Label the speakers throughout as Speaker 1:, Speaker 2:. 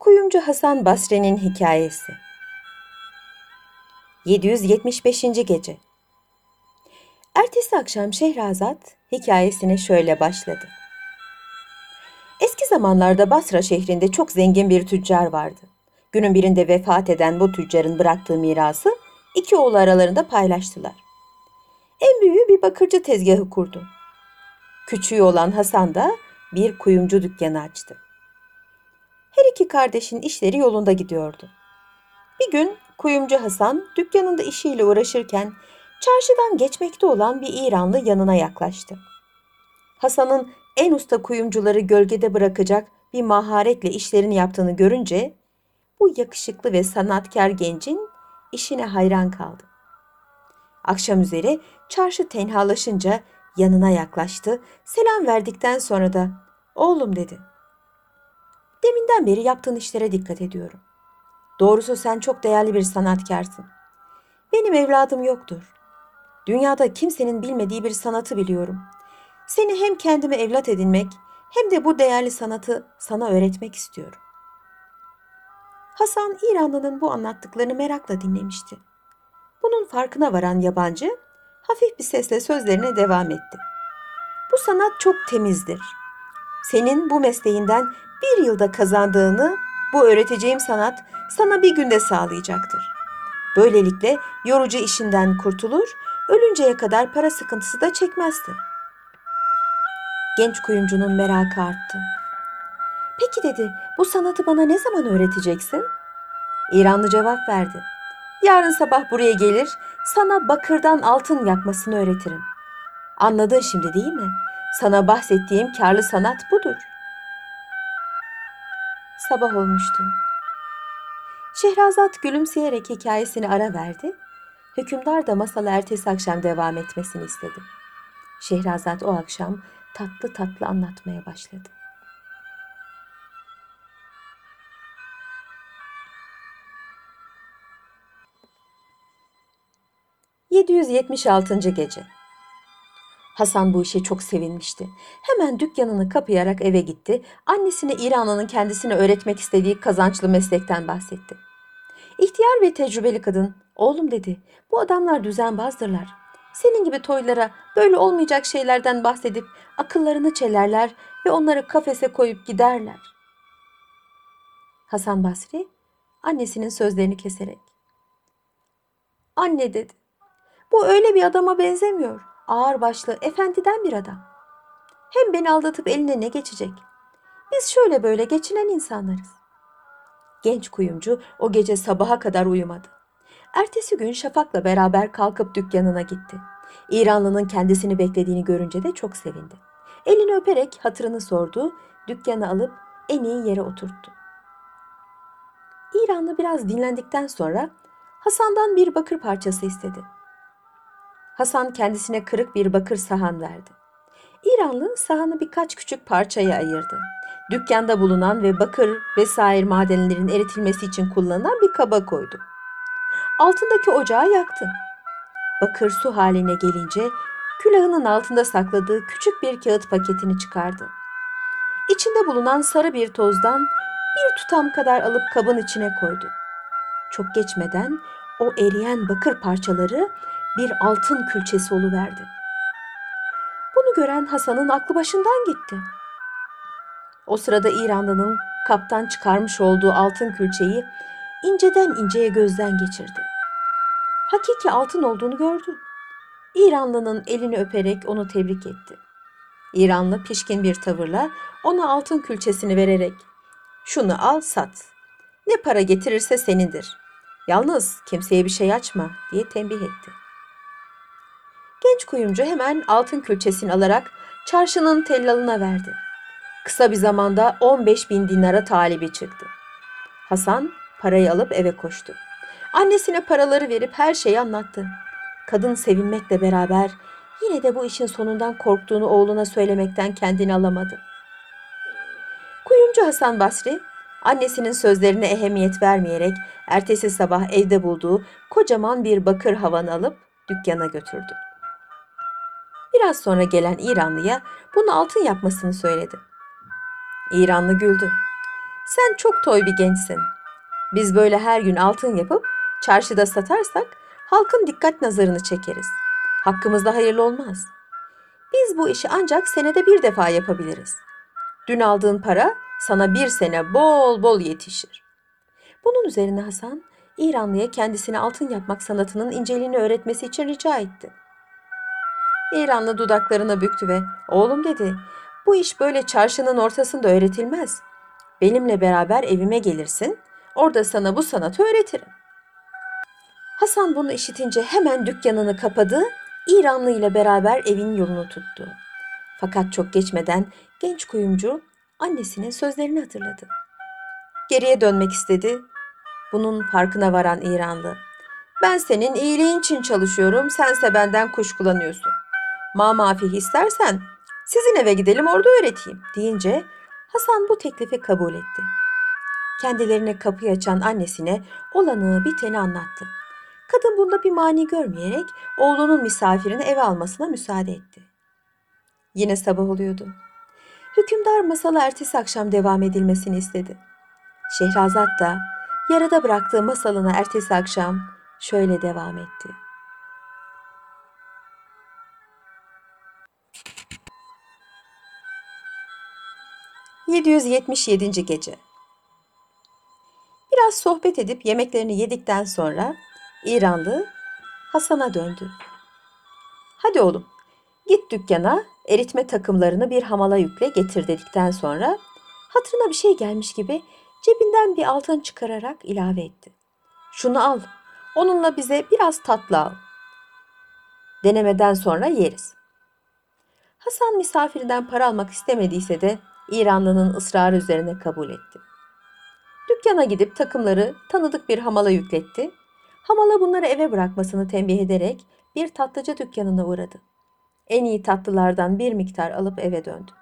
Speaker 1: Kuyumcu Hasan Basri'nin hikayesi 775. gece Ertesi akşam Şehrazat hikayesine şöyle başladı. Eski zamanlarda Basra şehrinde çok zengin bir tüccar vardı. Günün birinde vefat eden bu tüccarın bıraktığı mirası iki oğlu aralarında paylaştılar. En büyüğü bir bakırcı tezgahı kurdu. Küçüğü olan Hasan da bir kuyumcu dükkanı açtı. Her iki kardeşin işleri yolunda gidiyordu. Bir gün kuyumcu Hasan dükkanında işiyle uğraşırken çarşıdan geçmekte olan bir İranlı yanına yaklaştı. Hasan'ın en usta kuyumcuları gölgede bırakacak bir maharetle işlerini yaptığını görünce bu yakışıklı ve sanatkar gencin işine hayran kaldı. Akşam üzeri çarşı tenhalaşınca yanına yaklaştı. Selam verdikten sonra da "Oğlum" dedi. Deminden beri yaptığın işlere dikkat ediyorum. Doğrusu sen çok değerli bir sanatkarsın. Benim evladım yoktur. Dünyada kimsenin bilmediği bir sanatı biliyorum. Seni hem kendime evlat edinmek hem de bu değerli sanatı sana öğretmek istiyorum. Hasan İranlı'nın bu anlattıklarını merakla dinlemişti. Bunun farkına varan yabancı hafif bir sesle sözlerine devam etti. Bu sanat çok temizdir. Senin bu mesleğinden bir yılda kazandığını bu öğreteceğim sanat sana bir günde sağlayacaktır. Böylelikle yorucu işinden kurtulur, ölünceye kadar para sıkıntısı da çekmezsin. Genç kuyumcunun merakı arttı. Peki dedi, bu sanatı bana ne zaman öğreteceksin? İranlı cevap verdi. Yarın sabah buraya gelir, sana bakırdan altın yapmasını öğretirim. Anladın şimdi değil mi? Sana bahsettiğim karlı sanat budur. Sabah olmuştu. Şehrazat gülümseyerek hikayesini ara verdi. Hükümdar da masalı ertesi akşam devam etmesini istedi. Şehrazat o akşam tatlı tatlı anlatmaya başladı. ...776. Gece Hasan bu işe çok sevinmişti. Hemen dükkanını kapayarak eve gitti. Annesine İranlı'nın kendisine öğretmek istediği kazançlı meslekten bahsetti. İhtiyar ve tecrübeli kadın, oğlum dedi, bu adamlar düzenbazdırlar. Senin gibi toylara böyle olmayacak şeylerden bahsedip akıllarını çelerler ve onları kafese koyup giderler. Hasan Basri annesinin sözlerini keserek. Anne dedi, bu öyle bir adama benzemiyor ağırbaşlı, efendiden bir adam. Hem beni aldatıp eline ne geçecek? Biz şöyle böyle geçinen insanlarız. Genç kuyumcu o gece sabaha kadar uyumadı. Ertesi gün Şafak'la beraber kalkıp dükkanına gitti. İranlının kendisini beklediğini görünce de çok sevindi. Elini öperek hatırını sordu, dükkanı alıp en iyi yere oturttu. İranlı biraz dinlendikten sonra Hasan'dan bir bakır parçası istedi. Hasan kendisine kırık bir bakır sahan verdi. İranlı sahanı birkaç küçük parçaya ayırdı. Dükkanda bulunan ve bakır vesaire madenlerin eritilmesi için kullanılan bir kaba koydu. Altındaki ocağı yaktı. Bakır su haline gelince külahının altında sakladığı küçük bir kağıt paketini çıkardı. İçinde bulunan sarı bir tozdan bir tutam kadar alıp kabın içine koydu. Çok geçmeden o eriyen bakır parçaları bir altın külçesi oluverdi. Bunu gören Hasan'ın aklı başından gitti. O sırada İranlı'nın kaptan çıkarmış olduğu altın külçeyi inceden inceye gözden geçirdi. Hakiki altın olduğunu gördü. İranlı'nın elini öperek onu tebrik etti. İranlı pişkin bir tavırla ona altın külçesini vererek "Şunu al, sat. Ne para getirirse senindir. Yalnız kimseye bir şey açma." diye tembih etti. Genç kuyumcu hemen altın külçesini alarak çarşının tellalına verdi. Kısa bir zamanda 15 bin dinara talibi çıktı. Hasan parayı alıp eve koştu. Annesine paraları verip her şeyi anlattı. Kadın sevinmekle beraber yine de bu işin sonundan korktuğunu oğluna söylemekten kendini alamadı. Kuyumcu Hasan Basri annesinin sözlerine ehemmiyet vermeyerek ertesi sabah evde bulduğu kocaman bir bakır havanı alıp dükkana götürdü. Biraz sonra gelen İranlıya bunu altın yapmasını söyledi. İranlı güldü. Sen çok toy bir gençsin. Biz böyle her gün altın yapıp çarşıda satarsak halkın dikkat nazarını çekeriz. Hakkımızda hayırlı olmaz. Biz bu işi ancak senede bir defa yapabiliriz. Dün aldığın para sana bir sene bol bol yetişir. Bunun üzerine Hasan, İranlıya kendisine altın yapmak sanatının inceliğini öğretmesi için rica etti. İranlı dudaklarına büktü ve oğlum dedi bu iş böyle çarşının ortasında öğretilmez. Benimle beraber evime gelirsin, orada sana bu sanatı öğretirim. Hasan bunu işitince hemen dükkanını kapadı, İranlı ile beraber evin yolunu tuttu. Fakat çok geçmeden genç kuyumcu annesinin sözlerini hatırladı. Geriye dönmek istedi. Bunun farkına varan İranlı. Ben senin iyiliğin için çalışıyorum, sense benden kuşkulanıyorsun. Ma mafih istersen sizin eve gidelim orada öğreteyim deyince Hasan bu teklifi kabul etti. Kendilerine kapıyı açan annesine olanı biteni anlattı. Kadın bunda bir mani görmeyerek oğlunun misafirini eve almasına müsaade etti. Yine sabah oluyordu. Hükümdar masala ertesi akşam devam edilmesini istedi. Şehrazat da yarıda bıraktığı masalına ertesi akşam şöyle devam etti. ...777. Gece Biraz sohbet edip yemeklerini yedikten sonra İranlı Hasan'a döndü. Hadi oğlum git dükkana eritme takımlarını bir hamala yükle getir dedikten sonra hatırına bir şey gelmiş gibi cebinden bir altın çıkararak ilave etti. Şunu al onunla bize biraz tatlı al. Denemeden sonra yeriz. Hasan misafirinden para almak istemediyse de İranlının ısrarı üzerine kabul etti. Dükkana gidip takımları tanıdık bir hamala yükletti Hamala bunları eve bırakmasını tembih ederek bir tatlıcı dükkanına uğradı. En iyi tatlılardan bir miktar alıp eve döndü.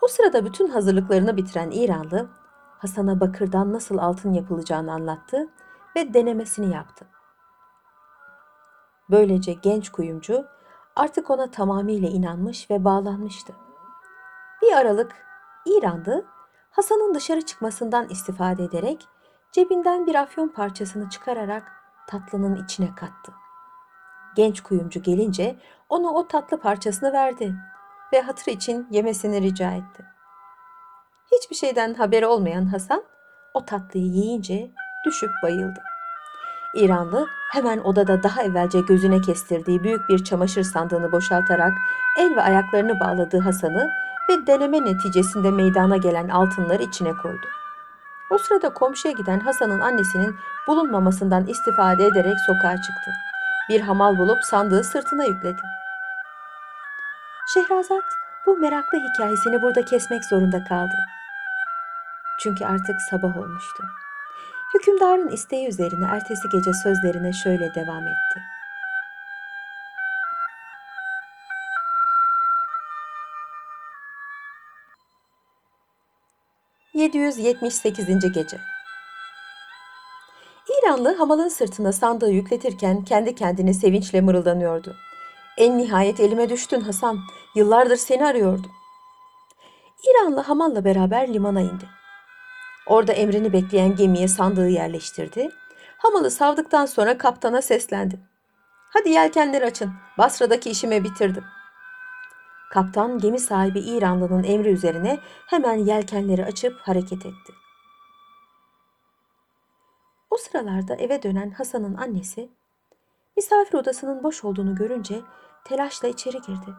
Speaker 1: O sırada bütün hazırlıklarını bitiren İranlı, Hasan'a bakırdan nasıl altın yapılacağını anlattı ve denemesini yaptı. Böylece genç kuyumcu artık ona tamamıyla inanmış ve bağlanmıştı. Bir aralık İranlı Hasan'ın dışarı çıkmasından istifade ederek cebinden bir afyon parçasını çıkararak tatlının içine kattı. Genç kuyumcu gelince ona o tatlı parçasını verdi ve hatır için yemesini rica etti. Hiçbir şeyden haberi olmayan Hasan o tatlıyı yiyince düşüp bayıldı. İranlı hemen odada daha evvelce gözüne kestirdiği büyük bir çamaşır sandığını boşaltarak el ve ayaklarını bağladığı Hasan'ı ve deneme neticesinde meydana gelen altınları içine koydu. O sırada komşuya giden Hasan'ın annesinin bulunmamasından istifade ederek sokağa çıktı. Bir hamal bulup sandığı sırtına yükledi. Şehrazat bu meraklı hikayesini burada kesmek zorunda kaldı. Çünkü artık sabah olmuştu. Hükümdarın isteği üzerine ertesi gece sözlerine şöyle devam etti. 778. Gece İranlı hamalın sırtına sandığı yükletirken kendi kendine sevinçle mırıldanıyordu. En nihayet elime düştün Hasan. Yıllardır seni arıyordum. İranlı hamalla beraber limana indi. Orada emrini bekleyen gemiye sandığı yerleştirdi. Hamalı savdıktan sonra kaptana seslendi. Hadi yelkenleri açın. Basra'daki işimi bitirdim.'' Kaptan gemi sahibi İranlı'nın emri üzerine hemen yelkenleri açıp hareket etti. O sıralarda eve dönen Hasan'ın annesi misafir odasının boş olduğunu görünce telaşla içeri girdi.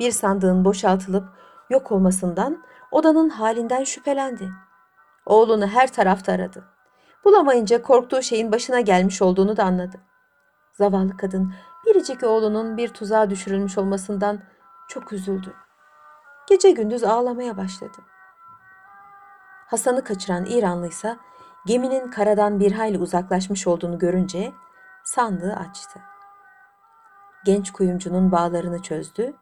Speaker 1: Bir sandığın boşaltılıp yok olmasından odanın halinden şüphelendi. Oğlunu her tarafta aradı. Bulamayınca korktuğu şeyin başına gelmiş olduğunu da anladı. Zavallı kadın biricik oğlunun bir tuzağa düşürülmüş olmasından çok üzüldü. Gece gündüz ağlamaya başladı. Hasan'ı kaçıran İranlı ise geminin karadan bir hayli uzaklaşmış olduğunu görünce sandığı açtı. Genç kuyumcunun bağlarını çözdü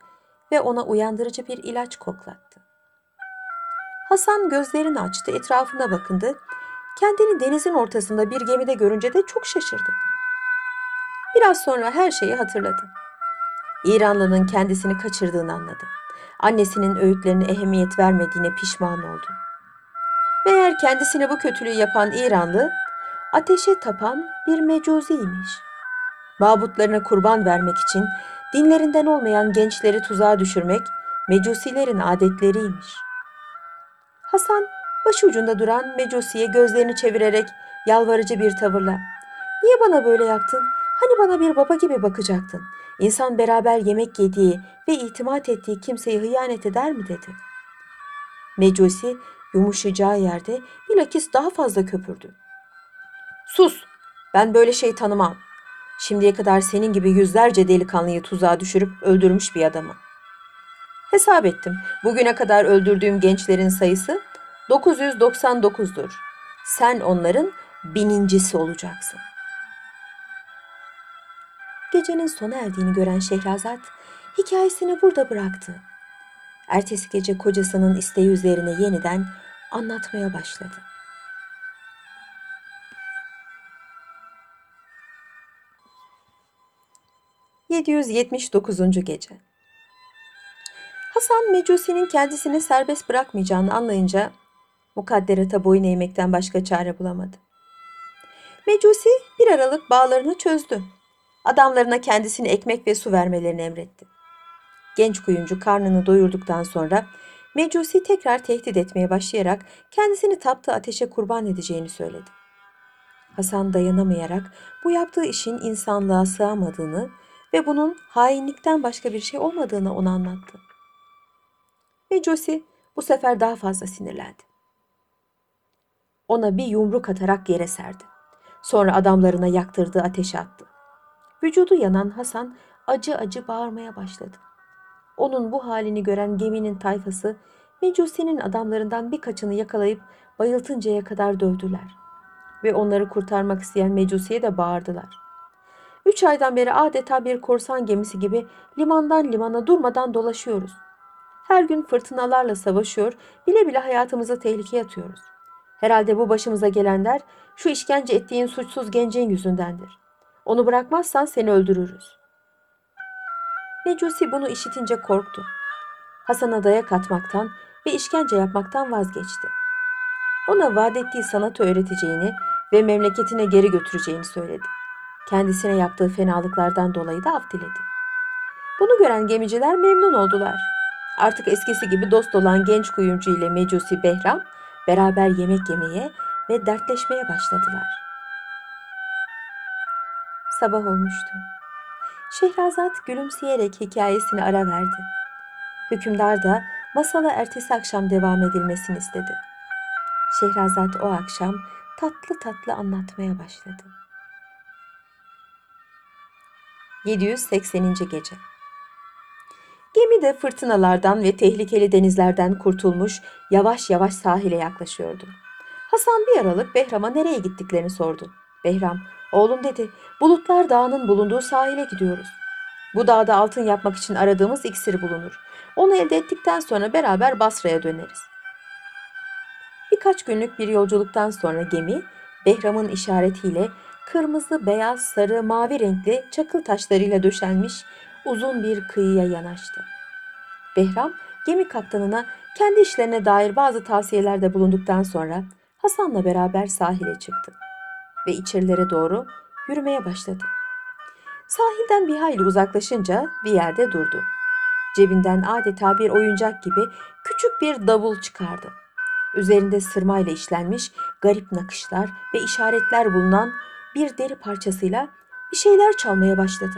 Speaker 1: ve ona uyandırıcı bir ilaç koklattı. Hasan gözlerini açtı, etrafına bakındı. Kendini denizin ortasında bir gemide görünce de çok şaşırdı. Biraz sonra her şeyi hatırladı. İranlı'nın kendisini kaçırdığını anladı. Annesinin öğütlerine ehemmiyet vermediğine pişman oldu. Meğer kendisine bu kötülüğü yapan İranlı ateşe tapan bir mecuziymiş. Mabutlarına kurban vermek için dinlerinden olmayan gençleri tuzağa düşürmek mecusilerin adetleriymiş. Hasan başucunda duran mecusiye gözlerini çevirerek yalvarıcı bir tavırla ''Niye bana böyle yaptın? Hani bana bir baba gibi bakacaktın? İnsan beraber yemek yediği ve itimat ettiği kimseye hıyanet eder mi?'' dedi. Mecusi yumuşayacağı yerde bilakis daha fazla köpürdü. ''Sus! Ben böyle şey tanımam. Şimdiye kadar senin gibi yüzlerce delikanlıyı tuzağa düşürüp öldürmüş bir adamı. Hesap ettim. Bugüne kadar öldürdüğüm gençlerin sayısı 999'dur. Sen onların binincisi olacaksın. Gecenin sona erdiğini gören Şehrazat hikayesini burada bıraktı. Ertesi gece kocasının isteği üzerine yeniden anlatmaya başladı. ...779. Gece Hasan Mecusi'nin kendisini serbest bırakmayacağını anlayınca mukadderata boyun eğmekten başka çare bulamadı. Mecusi bir aralık bağlarını çözdü. Adamlarına kendisini ekmek ve su vermelerini emretti. Genç kuyumcu karnını doyurduktan sonra Mecusi tekrar tehdit etmeye başlayarak kendisini taptığı ateşe kurban edeceğini söyledi. Hasan dayanamayarak bu yaptığı işin insanlığa sığamadığını ve bunun hainlikten başka bir şey olmadığını ona anlattı. Mecusi bu sefer daha fazla sinirlendi. Ona bir yumruk atarak yere serdi. Sonra adamlarına yaktırdığı ateşe attı. Vücudu yanan Hasan acı acı bağırmaya başladı. Onun bu halini gören geminin tayfası Mecusi'nin adamlarından birkaçını yakalayıp bayıltıncaya kadar dövdüler. Ve onları kurtarmak isteyen Mecusi'ye de bağırdılar. Üç aydan beri adeta bir korsan gemisi gibi limandan limana durmadan dolaşıyoruz. Her gün fırtınalarla savaşıyor, bile bile hayatımızı tehlikeye atıyoruz. Herhalde bu başımıza gelenler şu işkence ettiğin suçsuz gencin yüzündendir. Onu bırakmazsan seni öldürürüz. Mecusi bunu işitince korktu. Hasan'a dayak atmaktan ve işkence yapmaktan vazgeçti. Ona vaat ettiği sanatı öğreteceğini ve memleketine geri götüreceğini söyledi. Kendisine yaptığı fenalıklardan dolayı da af diledi. Bunu gören gemiciler memnun oldular. Artık eskisi gibi dost olan genç kuyumcu ile Mecusi Behram beraber yemek yemeye ve dertleşmeye başladılar. Sabah olmuştu. Şehrazat gülümseyerek hikayesini ara verdi. Hükümdar da masala ertesi akşam devam edilmesini istedi. Şehrazat o akşam tatlı tatlı anlatmaya başladı. 780. Gece Gemi de fırtınalardan ve tehlikeli denizlerden kurtulmuş yavaş yavaş sahile yaklaşıyordu. Hasan bir aralık Behram'a nereye gittiklerini sordu. Behram, oğlum dedi, Bulutlar Dağı'nın bulunduğu sahile gidiyoruz. Bu dağda altın yapmak için aradığımız iksiri bulunur. Onu elde ettikten sonra beraber Basra'ya döneriz. Birkaç günlük bir yolculuktan sonra gemi, Behram'ın işaretiyle kırmızı, beyaz, sarı, mavi renkli çakıl taşlarıyla döşenmiş uzun bir kıyıya yanaştı. Behram gemi kaptanına kendi işlerine dair bazı tavsiyelerde bulunduktan sonra Hasan'la beraber sahile çıktı ve içerilere doğru yürümeye başladı. Sahilden bir hayli uzaklaşınca bir yerde durdu. Cebinden adeta bir oyuncak gibi küçük bir davul çıkardı. Üzerinde sırmayla işlenmiş garip nakışlar ve işaretler bulunan bir deri parçasıyla bir şeyler çalmaya başladı.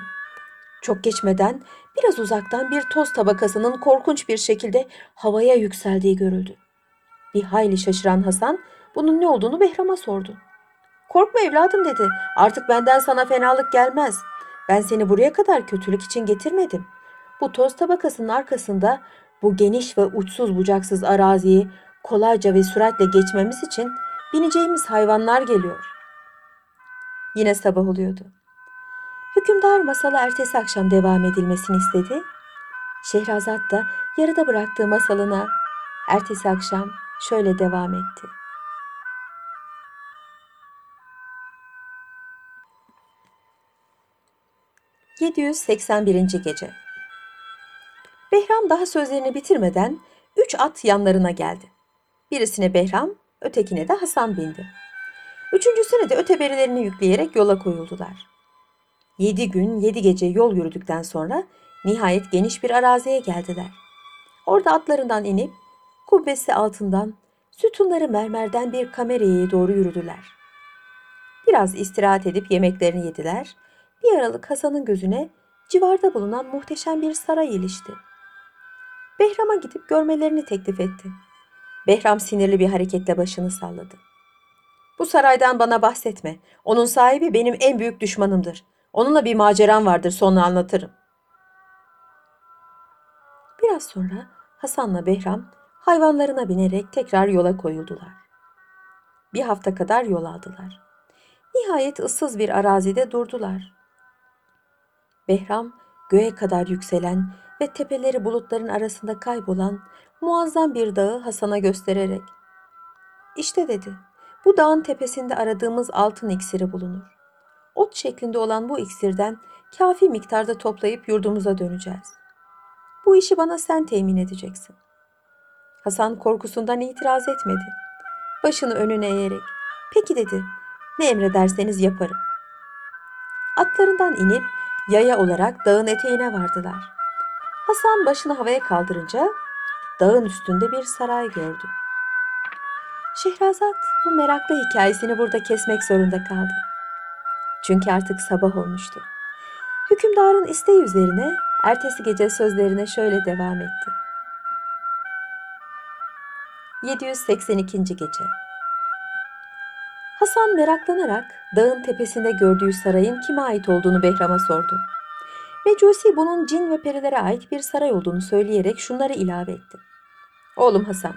Speaker 1: Çok geçmeden biraz uzaktan bir toz tabakasının korkunç bir şekilde havaya yükseldiği görüldü. Bir hayli şaşıran Hasan bunun ne olduğunu Behram'a sordu. Korkma evladım dedi. Artık benden sana fenalık gelmez. Ben seni buraya kadar kötülük için getirmedim. Bu toz tabakasının arkasında bu geniş ve uçsuz bucaksız araziyi kolayca ve süratle geçmemiz için bineceğimiz hayvanlar geliyor. Yine sabah oluyordu. Hükümdar masala ertesi akşam devam edilmesini istedi. Şehrazat da yarıda bıraktığı masalına ertesi akşam şöyle devam etti. ...781. Gece Behram daha sözlerini bitirmeden üç at yanlarına geldi. Birisine Behram, ötekine de Hasan bindi. Üçüncüsüne de öteberilerini yükleyerek yola koyuldular. Yedi gün, yedi gece yol yürüdükten sonra nihayet geniş bir araziye geldiler. Orada atlarından inip kubbesi altından sütunları mermerden bir kameraya doğru yürüdüler. Biraz istirahat edip yemeklerini yediler. Bir aralık Hasan'ın gözüne civarda bulunan muhteşem bir saray ilişti. Behram'a gidip görmelerini teklif etti. Behram sinirli bir hareketle başını salladı. Bu saraydan bana bahsetme. Onun sahibi benim en büyük düşmanımdır. Onunla bir maceram vardır sonra anlatırım. Biraz sonra Hasan'la Behram hayvanlarına binerek tekrar yola koyuldular. Bir hafta kadar yol aldılar. Nihayet ıssız bir arazide durdular. Behram göğe kadar yükselen ve tepeleri bulutların arasında kaybolan muazzam bir dağı Hasan'a göstererek "İşte dedi. Bu dağın tepesinde aradığımız altın iksiri bulunur. Ot şeklinde olan bu iksirden kafi miktarda toplayıp yurdumuza döneceğiz. Bu işi bana sen temin edeceksin. Hasan korkusundan itiraz etmedi. Başını önüne eğerek, peki dedi, ne emrederseniz yaparım. Atlarından inip yaya olarak dağın eteğine vardılar. Hasan başını havaya kaldırınca dağın üstünde bir saray gördü. Şehrazat bu meraklı hikayesini burada kesmek zorunda kaldı. Çünkü artık sabah olmuştu. Hükümdarın isteği üzerine ertesi gece sözlerine şöyle devam etti. 782. Gece Hasan meraklanarak dağın tepesinde gördüğü sarayın kime ait olduğunu Behram'a sordu. Mecusi bunun cin ve perilere ait bir saray olduğunu söyleyerek şunları ilave etti. Oğlum Hasan,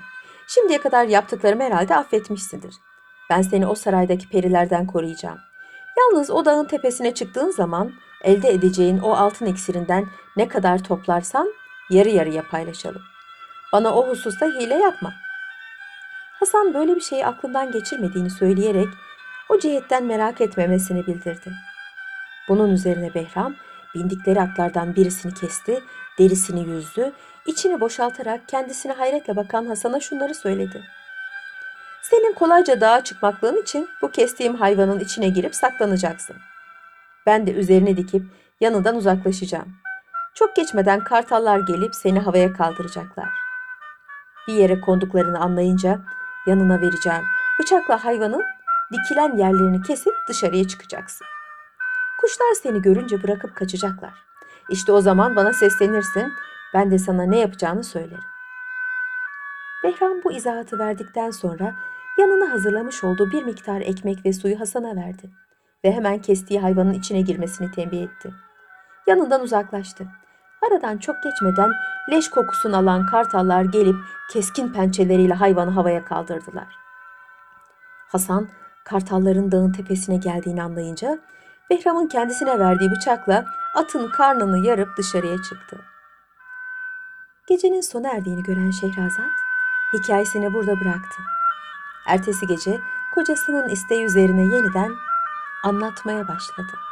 Speaker 1: şimdiye kadar yaptıklarımı herhalde affetmişsindir. Ben seni o saraydaki perilerden koruyacağım. Yalnız o dağın tepesine çıktığın zaman elde edeceğin o altın iksirinden ne kadar toplarsan yarı yarıya paylaşalım. Bana o hususta hile yapma. Hasan böyle bir şeyi aklından geçirmediğini söyleyerek o cihetten merak etmemesini bildirdi. Bunun üzerine Behram bindikleri atlardan birisini kesti, derisini yüzdü, içini boşaltarak kendisine hayretle bakan Hasan'a şunları söyledi. Senin kolayca dağa çıkmaklığın için bu kestiğim hayvanın içine girip saklanacaksın. Ben de üzerine dikip yanından uzaklaşacağım. Çok geçmeden kartallar gelip seni havaya kaldıracaklar. Bir yere konduklarını anlayınca yanına vereceğim. Bıçakla hayvanın dikilen yerlerini kesip dışarıya çıkacaksın. Kuşlar seni görünce bırakıp kaçacaklar. İşte o zaman bana seslenirsin, ben de sana ne yapacağını söylerim. Behram bu izahatı verdikten sonra yanına hazırlamış olduğu bir miktar ekmek ve suyu Hasan'a verdi ve hemen kestiği hayvanın içine girmesini tembih etti. Yanından uzaklaştı. Aradan çok geçmeden leş kokusunu alan kartallar gelip keskin pençeleriyle hayvanı havaya kaldırdılar. Hasan kartalların dağın tepesine geldiğini anlayınca Behram'ın kendisine verdiği bıçakla atın karnını yarıp dışarıya çıktı. Gecenin sona erdiğini gören Şehrazat hikayesini burada bıraktı. Ertesi gece kocasının isteği üzerine yeniden anlatmaya başladı.